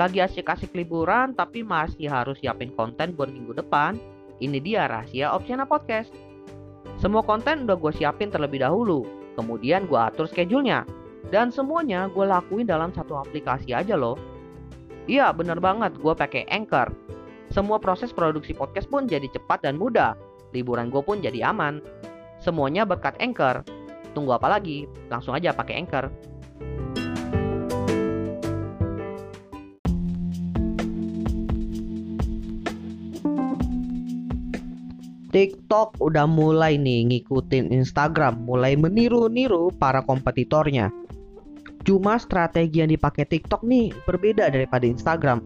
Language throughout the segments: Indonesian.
lagi asik-asik liburan tapi masih harus siapin konten buat minggu depan? Ini dia rahasia Opsiana Podcast. Semua konten udah gue siapin terlebih dahulu, kemudian gue atur schedule-nya. Dan semuanya gue lakuin dalam satu aplikasi aja loh. Iya bener banget, gue pakai Anchor. Semua proses produksi podcast pun jadi cepat dan mudah. Liburan gue pun jadi aman. Semuanya berkat Anchor. Tunggu apa lagi? Langsung aja pakai Anchor. TikTok udah mulai nih ngikutin Instagram, mulai meniru-niru para kompetitornya. Cuma strategi yang dipakai TikTok nih berbeda daripada Instagram.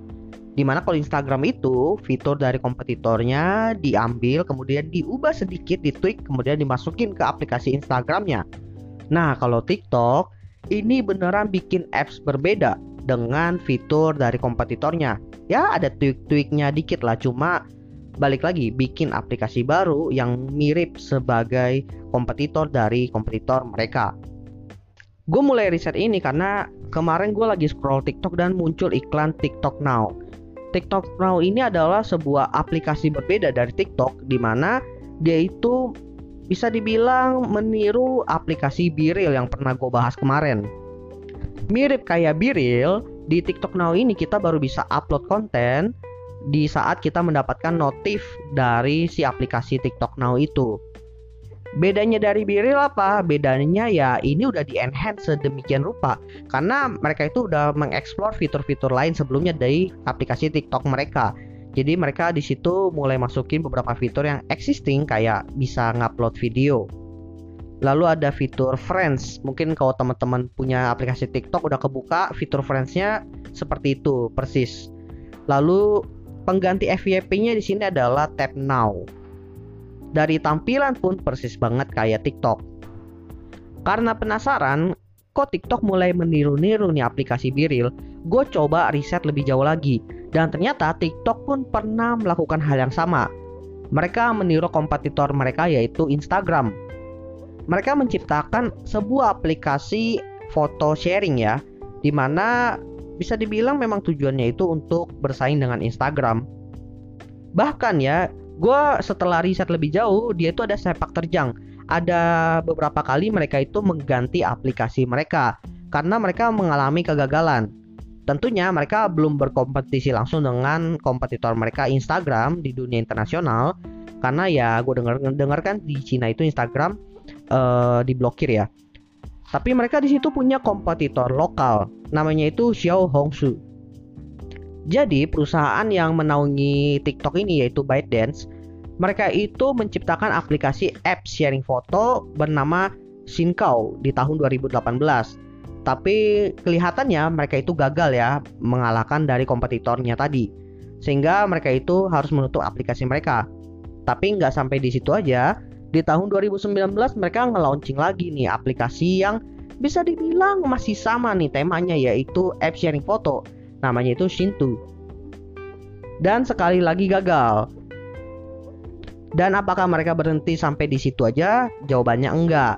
Di mana kalau Instagram itu fitur dari kompetitornya diambil kemudian diubah sedikit, ditweak kemudian dimasukin ke aplikasi Instagramnya. Nah kalau TikTok ini beneran bikin apps berbeda dengan fitur dari kompetitornya. Ya ada tweak-tweaknya dikit lah cuma balik lagi bikin aplikasi baru yang mirip sebagai kompetitor dari kompetitor mereka. Gue mulai riset ini karena kemarin gue lagi scroll TikTok dan muncul iklan TikTok Now. TikTok Now ini adalah sebuah aplikasi berbeda dari TikTok di mana dia itu bisa dibilang meniru aplikasi Biril yang pernah gue bahas kemarin. Mirip kayak Biril, di TikTok Now ini kita baru bisa upload konten di saat kita mendapatkan notif dari si aplikasi TikTok Now itu. Bedanya dari Biril apa? Bedanya ya ini udah di enhance sedemikian rupa karena mereka itu udah mengeksplor fitur-fitur lain sebelumnya dari aplikasi TikTok mereka. Jadi mereka di situ mulai masukin beberapa fitur yang existing kayak bisa ngupload video. Lalu ada fitur Friends. Mungkin kalau teman-teman punya aplikasi TikTok udah kebuka fitur Friends-nya seperti itu persis. Lalu Pengganti FYP-nya di sini adalah Tap Now. Dari tampilan pun persis banget kayak TikTok. Karena penasaran, kok TikTok mulai meniru-niru nih aplikasi Biril, gue coba riset lebih jauh lagi. Dan ternyata TikTok pun pernah melakukan hal yang sama. Mereka meniru kompetitor mereka yaitu Instagram. Mereka menciptakan sebuah aplikasi foto sharing ya, di mana bisa dibilang memang tujuannya itu untuk bersaing dengan Instagram. Bahkan ya, gue setelah riset lebih jauh, dia itu ada sepak terjang. Ada beberapa kali mereka itu mengganti aplikasi mereka karena mereka mengalami kegagalan. Tentunya mereka belum berkompetisi langsung dengan kompetitor mereka Instagram di dunia internasional karena ya gue dengar dengar kan di Cina itu Instagram uh, diblokir ya. Tapi mereka di situ punya kompetitor lokal namanya itu Xiao Hongsu. Jadi perusahaan yang menaungi TikTok ini yaitu ByteDance, mereka itu menciptakan aplikasi app sharing foto bernama Shinkao di tahun 2018. Tapi kelihatannya mereka itu gagal ya mengalahkan dari kompetitornya tadi. Sehingga mereka itu harus menutup aplikasi mereka. Tapi nggak sampai di situ aja, di tahun 2019 mereka nge-launching lagi nih aplikasi yang bisa dibilang masih sama nih temanya yaitu app sharing foto. Namanya itu Shinto. Dan sekali lagi gagal. Dan apakah mereka berhenti sampai di situ aja? Jawabannya enggak.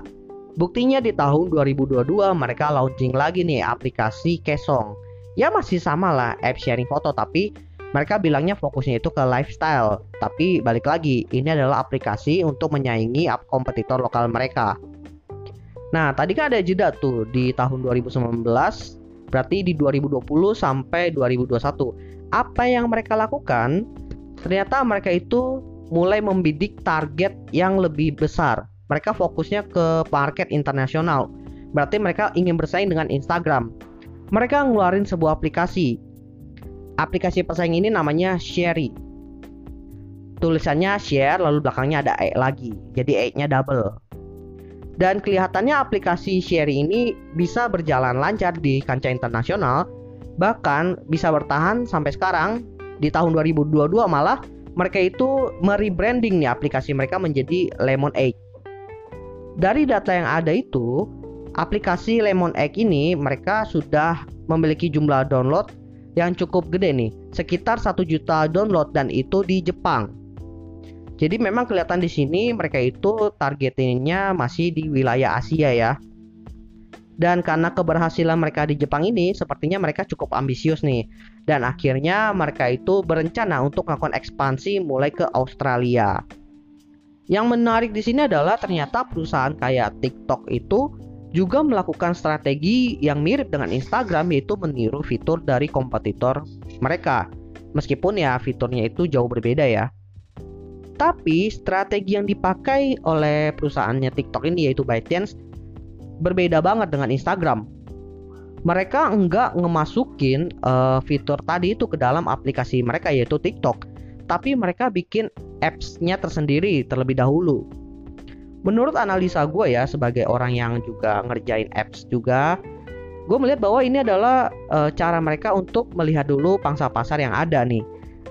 Buktinya di tahun 2022 mereka launching lagi nih aplikasi Kesong. Ya masih sama lah app sharing foto tapi mereka bilangnya fokusnya itu ke lifestyle. Tapi balik lagi, ini adalah aplikasi untuk menyaingi kompetitor lokal mereka. Nah, tadi kan ada jeda tuh di tahun 2019, berarti di 2020 sampai 2021. Apa yang mereka lakukan? Ternyata mereka itu mulai membidik target yang lebih besar. Mereka fokusnya ke market internasional. Berarti mereka ingin bersaing dengan Instagram. Mereka ngeluarin sebuah aplikasi. Aplikasi pesaing ini namanya Sherry. Tulisannya share lalu belakangnya ada E lagi. Jadi E-nya double dan kelihatannya aplikasi sharing ini bisa berjalan lancar di kancah internasional bahkan bisa bertahan sampai sekarang di tahun 2022 malah mereka itu merebranding nih aplikasi mereka menjadi Lemon Egg. Dari data yang ada itu, aplikasi Lemon Egg ini mereka sudah memiliki jumlah download yang cukup gede nih, sekitar 1 juta download dan itu di Jepang. Jadi memang kelihatan di sini mereka itu targetingnya masih di wilayah Asia ya. Dan karena keberhasilan mereka di Jepang ini, sepertinya mereka cukup ambisius nih. Dan akhirnya mereka itu berencana untuk melakukan ekspansi mulai ke Australia. Yang menarik di sini adalah ternyata perusahaan kayak TikTok itu juga melakukan strategi yang mirip dengan Instagram yaitu meniru fitur dari kompetitor mereka. Meskipun ya fiturnya itu jauh berbeda ya. Tapi strategi yang dipakai oleh perusahaannya TikTok ini yaitu ByteDance berbeda banget dengan Instagram. Mereka enggak ngemasukin uh, fitur tadi itu ke dalam aplikasi mereka yaitu TikTok, tapi mereka bikin apps-nya tersendiri terlebih dahulu. Menurut analisa gue ya sebagai orang yang juga ngerjain apps juga, gue melihat bahwa ini adalah uh, cara mereka untuk melihat dulu pangsa pasar yang ada nih.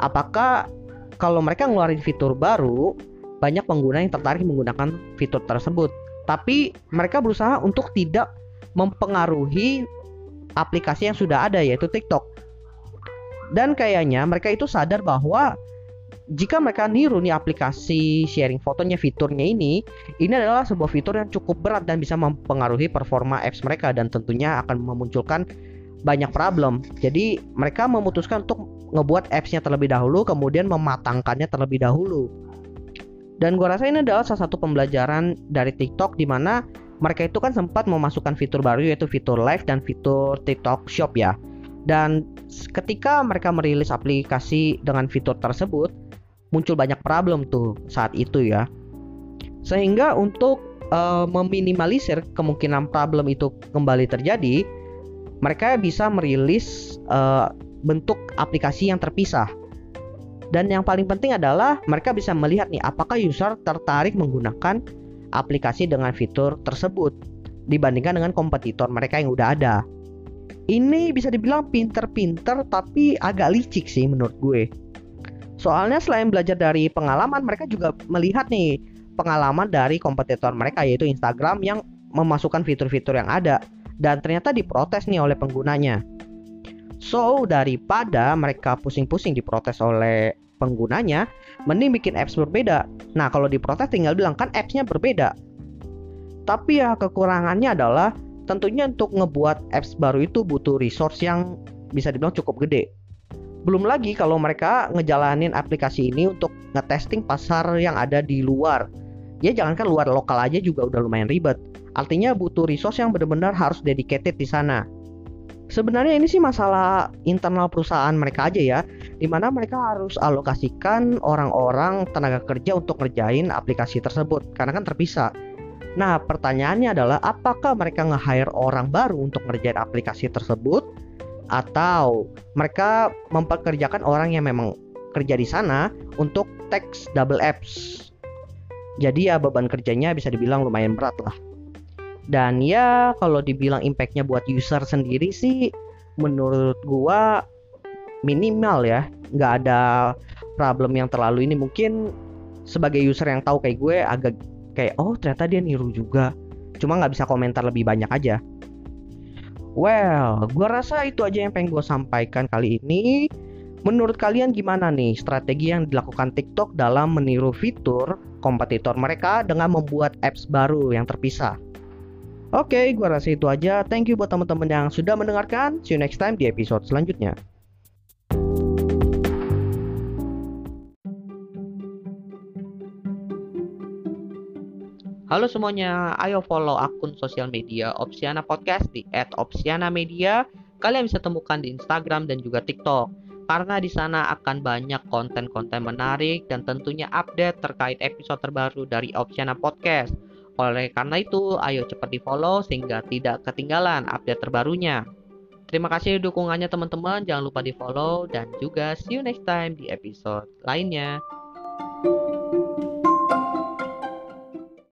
Apakah kalau mereka ngeluarin fitur baru, banyak pengguna yang tertarik menggunakan fitur tersebut tapi mereka berusaha untuk tidak mempengaruhi aplikasi yang sudah ada yaitu TikTok. Dan kayaknya mereka itu sadar bahwa jika mereka niru nih aplikasi sharing fotonya fiturnya ini, ini adalah sebuah fitur yang cukup berat dan bisa mempengaruhi performa apps mereka dan tentunya akan memunculkan banyak problem. Jadi mereka memutuskan untuk ngebuat appsnya terlebih dahulu, kemudian mematangkannya terlebih dahulu. Dan gue rasa ini adalah salah satu pembelajaran dari TikTok di mana mereka itu kan sempat memasukkan fitur baru yaitu fitur live dan fitur TikTok Shop ya. Dan ketika mereka merilis aplikasi dengan fitur tersebut, muncul banyak problem tuh saat itu ya. Sehingga untuk uh, meminimalisir kemungkinan problem itu kembali terjadi, mereka bisa merilis uh, bentuk aplikasi yang terpisah dan yang paling penting adalah mereka bisa melihat nih apakah user tertarik menggunakan aplikasi dengan fitur tersebut dibandingkan dengan kompetitor mereka yang udah ada. Ini bisa dibilang pinter-pinter tapi agak licik sih menurut gue. Soalnya selain belajar dari pengalaman, mereka juga melihat nih pengalaman dari kompetitor mereka yaitu Instagram yang memasukkan fitur-fitur yang ada dan ternyata diprotes nih oleh penggunanya. So, daripada mereka pusing-pusing diprotes oleh penggunanya, mending bikin apps berbeda. Nah, kalau diprotes tinggal bilang kan appsnya berbeda. Tapi ya kekurangannya adalah tentunya untuk ngebuat apps baru itu butuh resource yang bisa dibilang cukup gede. Belum lagi kalau mereka ngejalanin aplikasi ini untuk ngetesting pasar yang ada di luar. Ya jangankan luar lokal aja juga udah lumayan ribet. Artinya butuh resource yang benar-benar harus dedicated di sana. Sebenarnya ini sih masalah internal perusahaan mereka aja ya, di mana mereka harus alokasikan orang-orang tenaga kerja untuk ngerjain aplikasi tersebut, karena kan terpisah. Nah, pertanyaannya adalah apakah mereka nge-hire orang baru untuk ngerjain aplikasi tersebut, atau mereka mempekerjakan orang yang memang kerja di sana untuk text double apps. Jadi ya beban kerjanya bisa dibilang lumayan berat lah. Dan ya kalau dibilang impactnya buat user sendiri sih menurut gua minimal ya. Nggak ada problem yang terlalu ini. Mungkin sebagai user yang tahu kayak gue agak kayak oh ternyata dia niru juga. Cuma nggak bisa komentar lebih banyak aja well gue rasa itu aja yang pengen gue sampaikan kali ini menurut kalian gimana nih strategi yang dilakukan TikTok dalam meniru fitur kompetitor mereka dengan membuat apps baru yang terpisah Oke, okay, gua rasa itu aja. Thank you buat teman-teman yang sudah mendengarkan. See you next time di episode selanjutnya. Halo semuanya, ayo follow akun sosial media Opsiana Podcast di @opsiana_media. Kalian bisa temukan di Instagram dan juga TikTok. Karena di sana akan banyak konten-konten menarik dan tentunya update terkait episode terbaru dari Opsiana Podcast. Oleh karena itu, ayo cepat di follow sehingga tidak ketinggalan update terbarunya. Terima kasih dukungannya teman-teman, jangan lupa di follow dan juga see you next time di episode lainnya. thank you